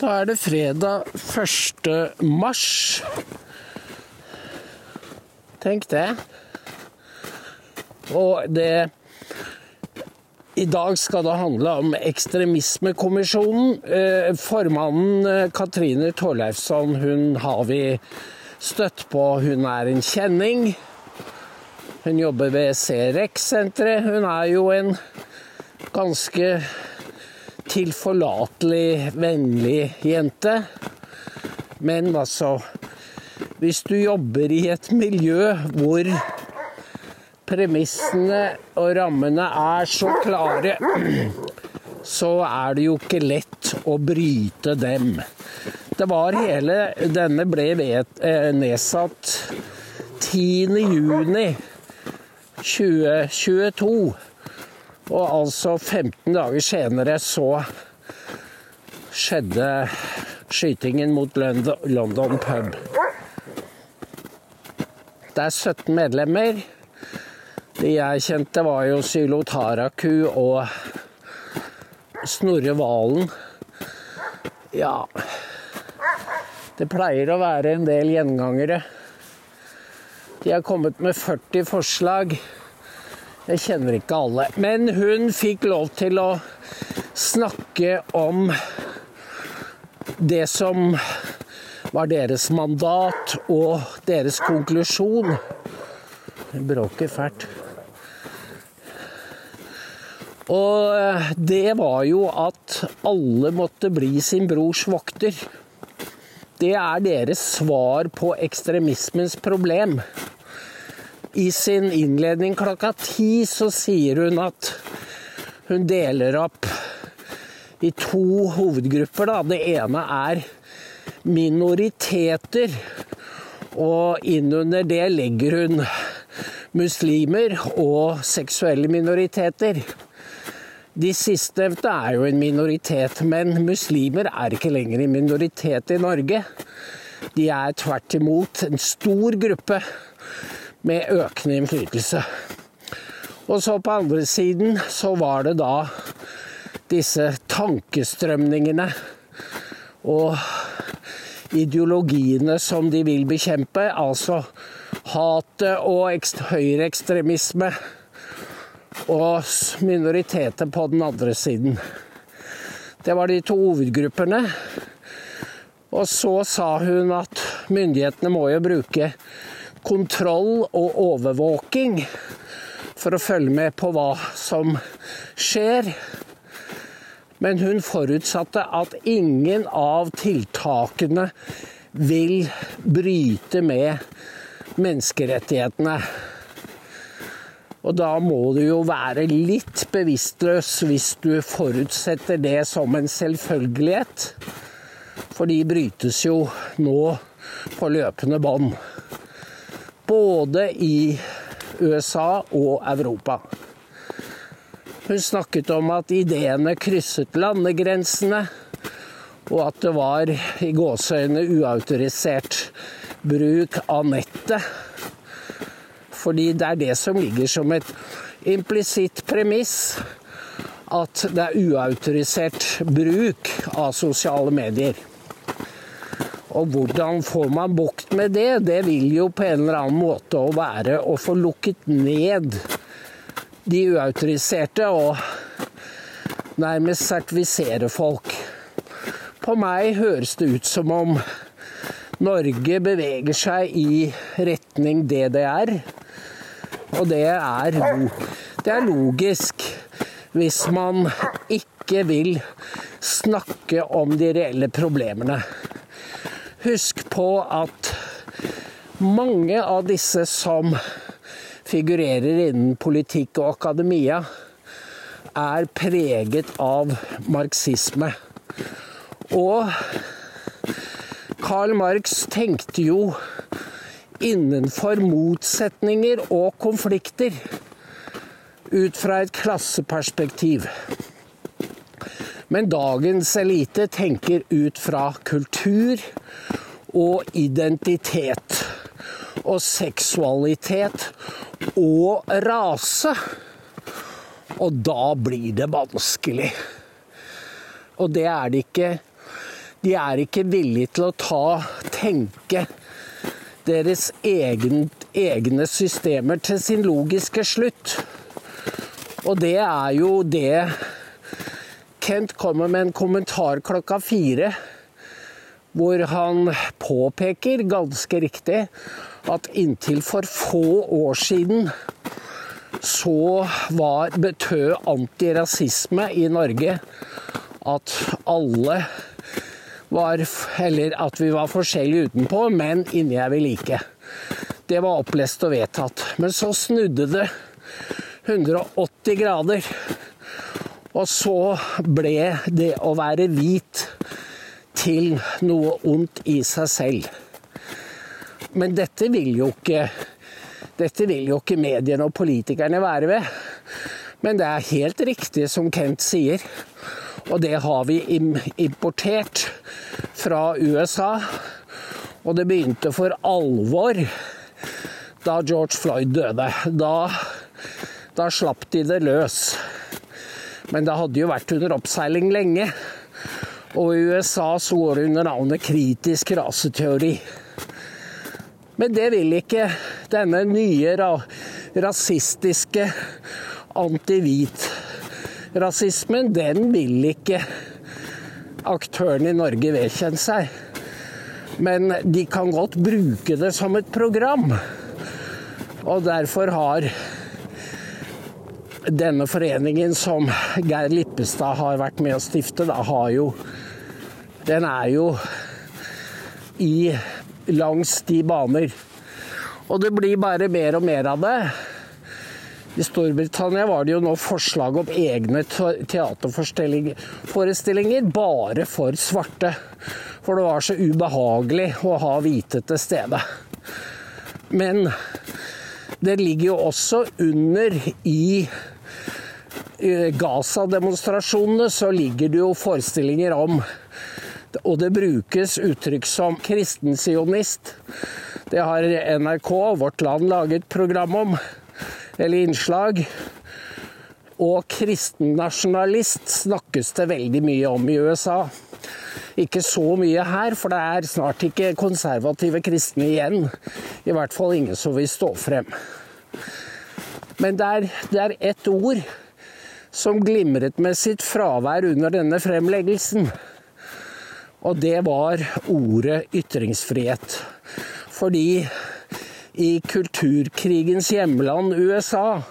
Da er det fredag 1. mars. Tenk det. Og det I dag skal det handle om Ekstremismekommisjonen. Eh, formannen eh, Katrine Torleifsson, hun har vi støtt på. Hun er en kjenning. Hun jobber ved CRX-senteret. Hun er jo en ganske tilforlatelig, vennlig jente. Men altså Hvis du jobber i et miljø hvor premissene og rammene er så klare, så er det jo ikke lett å bryte dem. Det var hele Denne ble eh, nedsatt 10. juni 2022. Og altså 15 dager senere så skjedde skytingen mot London pub. Det er 17 medlemmer. De jeg kjente, var jo Sylo Taraku og Snorre Valen. Ja Det pleier å være en del gjengangere. De har kommet med 40 forslag. Jeg kjenner ikke alle. Men hun fikk lov til å snakke om det som var deres mandat og deres konklusjon. Det bråker fælt. Og eh, det var jo at alle måtte bli sin brors vokter. Det er deres svar på ekstremismens problem. I sin innledning klokka ti så sier hun at hun deler opp i to hovedgrupper. Da. Det ene er minoriteter, og innunder det legger hun muslimer og seksuelle minoriteter. De sistnevnte er jo en minoritet, men muslimer er ikke lenger en minoritet i Norge. De er tvert imot en stor gruppe med økende innflytelse. Og så på andre siden så var det da disse tankestrømningene og ideologiene som de vil bekjempe, altså hatet og høyreekstremisme og minoriteter på den andre siden. Det var de to hovedgruppene. Og så sa hun at myndighetene må jo bruke kontroll og overvåking for å følge med på hva som skjer. Men hun forutsatte at ingen av tiltakene vil bryte med menneskerettighetene. Og da må du jo være litt bevisstløs hvis du forutsetter det som en selvfølgelighet. For de brytes jo nå på løpende bånd både i USA og Europa. Hun snakket om at ideene krysset landegrensene, og at det var i gåseøyne uautorisert bruk av nettet. Fordi det er det som ligger som et implisitt premiss. At det er uautorisert bruk av sosiale medier. Og hvordan får man bukt med det? Det vil jo på en eller annen måte å være å få lukket ned de uautoriserte og nærmest sertifisere folk. På meg høres det ut som om Norge beveger seg i retning DDR. Og det er, det er logisk hvis man ikke vil snakke om de reelle problemene. Husk på at mange av disse som figurerer innen politikk og akademia, er preget av marxisme. Og Karl Marx tenkte jo innenfor motsetninger og konflikter ut fra et klasseperspektiv. Men dagens elite tenker ut fra kultur og identitet. Og seksualitet og rase. Og da blir det vanskelig. Og det er det ikke De er ikke villige til å ta, tenke deres egen, egne systemer til sin logiske slutt. Og det er jo det Kent kommer med en kommentar klokka fire, hvor han påpeker, ganske riktig, at inntil for få år siden så var, betød antirasisme i Norge at alle var Eller at vi var forskjellige utenpå, men inni er vi like. Det var opplest og vedtatt. Men så snudde det 180 grader. Og så ble det å være hvit til noe ondt i seg selv. Men dette vil jo ikke vil jo ikke mediene og politikerne være ved. Men det er helt riktig som Kent sier, og det har vi importert fra USA. Og det begynte for alvor da George Floyd døde. Da, da slapp de det løs. Men det hadde jo vært under oppseiling lenge. Og i USA så går det under navnet kritisk raseteori. Men det vil ikke denne nye ra rasistiske anti-hvit-rasismen. Den vil ikke aktørene i Norge vedkjenne seg. Men de kan godt bruke det som et program. Og derfor har denne foreningen som Geir Lippestad har vært med å stifte, da jo Den er jo i langs de baner. Og det blir bare mer og mer av det. I Storbritannia var det jo nå forslag om egne teaterforestillinger bare for svarte. For det var så ubehagelig å ha hvite til stede. Men det ligger jo også under i Gaza-demonstrasjonene så ligger det jo forestillinger om og det brukes uttrykk som kristensionist. Det har NRK Vårt Land laget program om, eller innslag. Og kristennasjonalist snakkes det veldig mye om i USA. Ikke så mye her, for det er snart ikke konservative kristne igjen. I hvert fall ingen som vil stå frem. Men det er, det er ett ord som glimret med sitt fravær under denne fremleggelsen. Og det var ordet ytringsfrihet. Fordi i kulturkrigens hjemland USA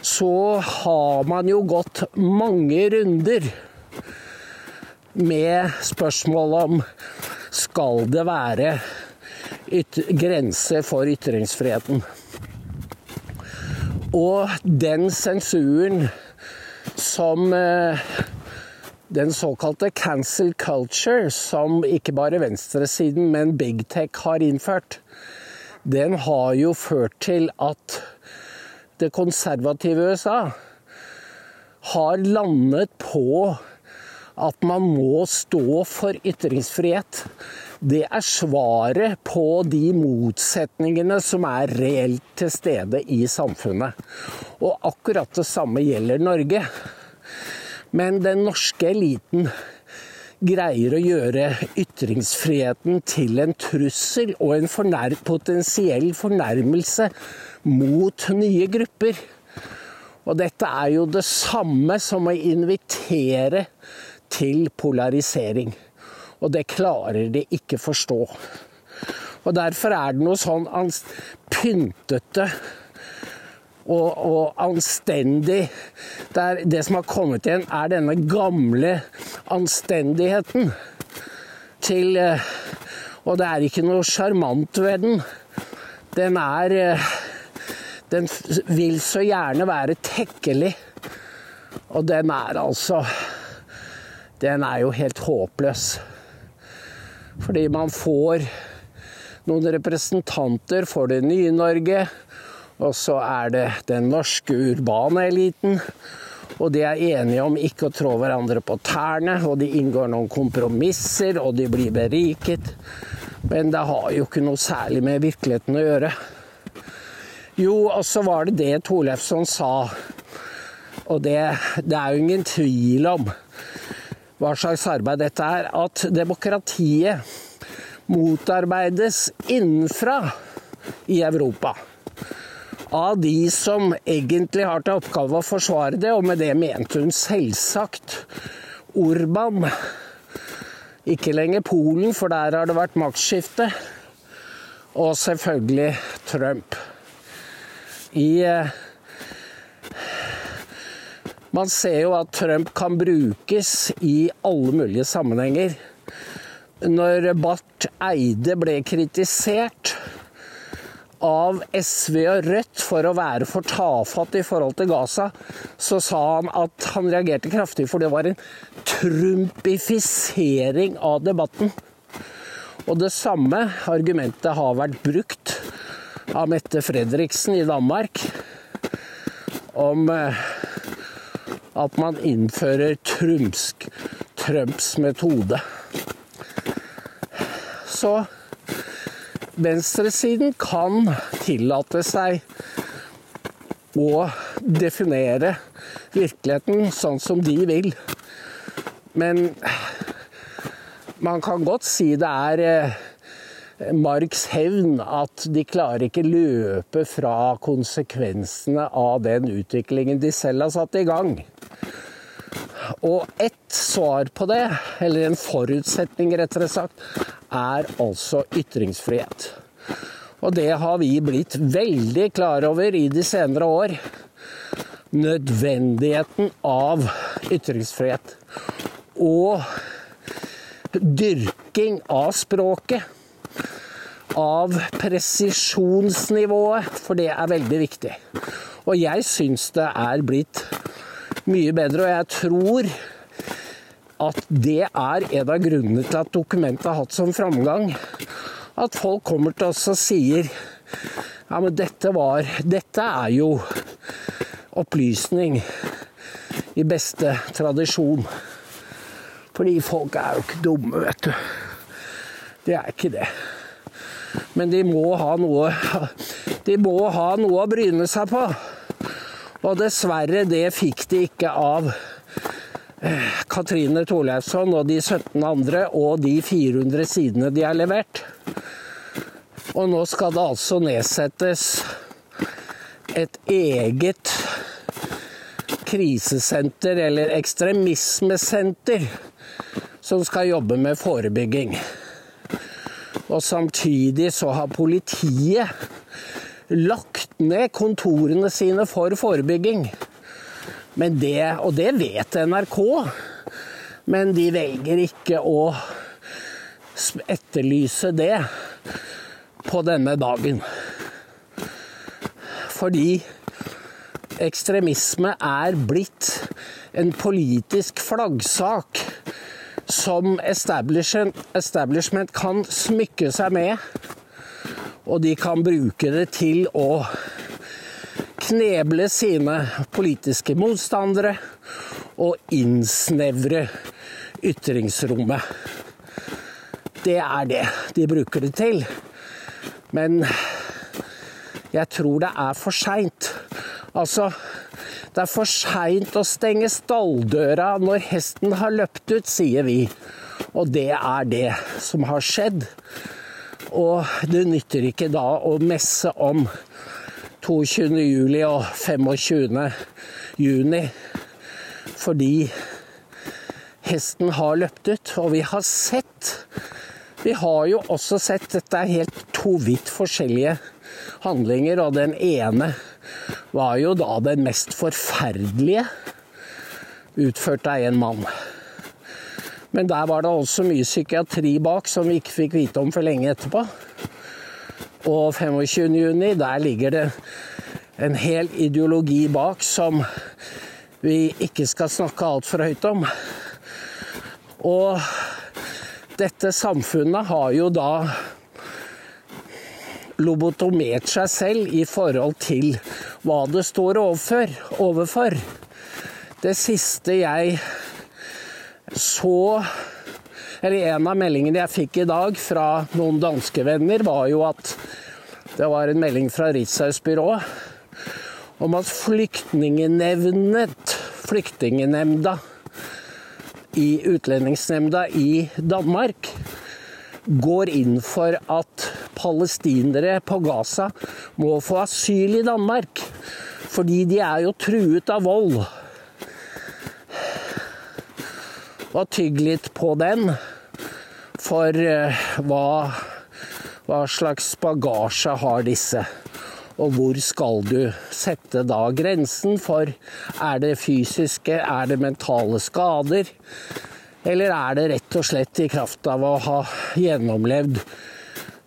så har man jo gått mange runder med spørsmål om skal det være grenser for ytringsfriheten. Og den sensuren som eh, den såkalte cancel culture, som ikke bare venstresiden, men big tech har innført, den har jo ført til at det konservative USA har landet på at man må stå for ytringsfrihet. Det er svaret på de motsetningene som er reelt til stede i samfunnet. Og akkurat det samme gjelder Norge. Men den norske eliten greier å gjøre ytringsfriheten til en trussel og en fornær potensiell fornærmelse mot nye grupper. Og dette er jo det samme som å invitere til polarisering. Og det klarer de ikke forstå. Og derfor er det noe sånn pyntete og, og anstendig. Det, er, det som har kommet igjen, er denne gamle anstendigheten til eh, Og det er ikke noe sjarmant ved den. Den er eh, Den vil så gjerne være tekkelig. Og den er altså Den er jo helt håpløs. Fordi man får noen representanter for det nye Norge og så er det den norske urbane eliten. Og de er enige om ikke å trå hverandre på tærne, og de inngår noen kompromisser, og de blir beriket. Men det har jo ikke noe særlig med virkeligheten å gjøre. Jo, og så var det det Torleifsson sa, og det, det er jo ingen tvil om hva slags arbeid dette er, at demokratiet motarbeides innenfra i Europa. Av de som egentlig har til oppgave å forsvare det, og med det mente hun selvsagt Orban. Ikke lenger Polen, for der har det vært maktskifte. Og selvfølgelig Trump. I eh, Man ser jo at Trump kan brukes i alle mulige sammenhenger. Når Barth Eide ble kritisert av SV og Rødt for å være for tafatt i forhold til Gaza, så sa han at han reagerte kraftig, for det var en trumpifisering av debatten. Og det samme argumentet har vært brukt av Mette Fredriksen i Danmark om eh, at man innfører trumsk, Trumps metode. Så venstresiden kan tillate seg å definere virkeligheten sånn som de vil. Men man kan godt si det er eh, Marks hevn at de klarer ikke løpe fra konsekvensene av den utviklingen de selv har satt i gang. Og ett svar på det, eller en forutsetning rettere sagt, er altså ytringsfrihet. Og det har vi blitt veldig klar over i de senere år. Nødvendigheten av ytringsfrihet. Og dyrking av språket. Av presisjonsnivået, for det er veldig viktig. Og jeg syns det er blitt mye bedre, og jeg tror at det er en av grunnene til at dokumentet har hatt sånn framgang. At folk kommer til oss og sier ja, men dette var Dette er jo opplysning i beste tradisjon. Fordi folk er jo ikke dumme, vet du. De er ikke det. Men de må ha noe De må ha noe å bryne seg på. Og dessverre, det fikk de ikke av Katrine Thorleifsson og de 17 andre og de 400 sidene de har levert. Og nå skal det altså nedsettes et eget krisesenter, eller ekstremismesenter, som skal jobbe med forebygging. Og samtidig så har politiet lagt ned kontorene sine for forebygging. Men det, og det vet NRK, men de velger ikke å etterlyse det på denne dagen. Fordi ekstremisme er blitt en politisk flaggsak som establishment kan smykke seg med. Og de kan bruke det til å kneble sine politiske motstandere og innsnevre ytringsrommet. Det er det de bruker det til. Men jeg tror det er for seint. Altså, det er for seint å stenge stalldøra når hesten har løpt ut, sier vi. Og det er det som har skjedd. Og det nytter ikke da å messe om 22. juli og 25. juni fordi hesten har løpt ut. Og vi har sett Vi har jo også sett Dette er helt to vidt forskjellige handlinger, og den ene var jo da den mest forferdelige, utført av en mann. Men der var det også mye psykiatri bak som vi ikke fikk vite om for lenge etterpå. Og 25.6, der ligger det en hel ideologi bak som vi ikke skal snakke altfor høyt om. Og dette samfunnet har jo da lobotomert seg selv i forhold til hva det står overfor. overfor. Det siste jeg så Eller en av meldingene jeg fikk i dag fra noen danske venner, var jo at det var en melding fra Ritzhaus byrå om at flyktningenevnet, flyktningenemnda i Utlendingsnemnda i Danmark går inn for at palestinere på Gaza må få asyl i Danmark. Fordi de er jo truet av vold. Og tygg litt på den. For eh, hva, hva slags bagasje har disse? Og hvor skal du sette da grensen for er det fysiske, er det mentale skader? Eller er det rett og slett i kraft av å ha gjennomlevd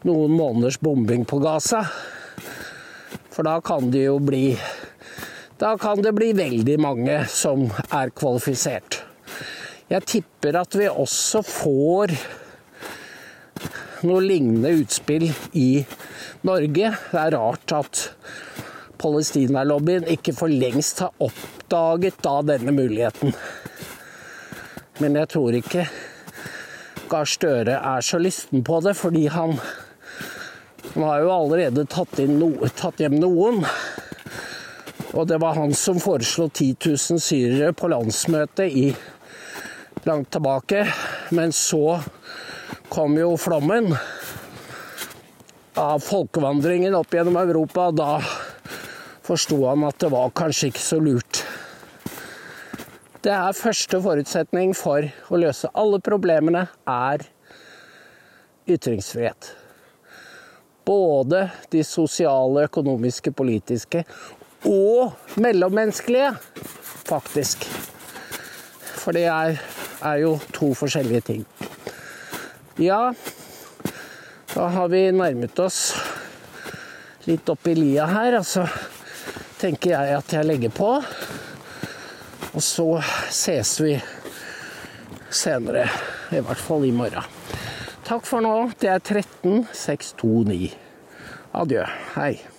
noen måneders bombing på Gaza? For da kan det jo bli Da kan det bli veldig mange som er kvalifisert. Jeg tipper at vi også får noe lignende utspill i Norge. Det er rart at Palestinalobbyen ikke for lengst har oppdaget da denne muligheten. Men jeg tror ikke Gahr Støre er så lysten på det, fordi han, han har jo allerede tatt, no, tatt, hjem noen. Og det var han som foreslo 10 000 syrere på landsmøtet i langt tilbake. Men så kom jo flommen av folkevandringen opp gjennom Europa. Da forsto han at det var kanskje ikke så lurt. Det er første forutsetning for å løse alle problemene, er ytringsfrihet. Både de sosiale, økonomiske, politiske og mellommenneskelige, faktisk. For det er, er jo to forskjellige ting. Ja, da har vi nærmet oss litt opp i lia her, og så tenker jeg at jeg legger på. Og så ses vi senere, i hvert fall i morgen. Takk for nå. Det er 13629. Adjø. Hei.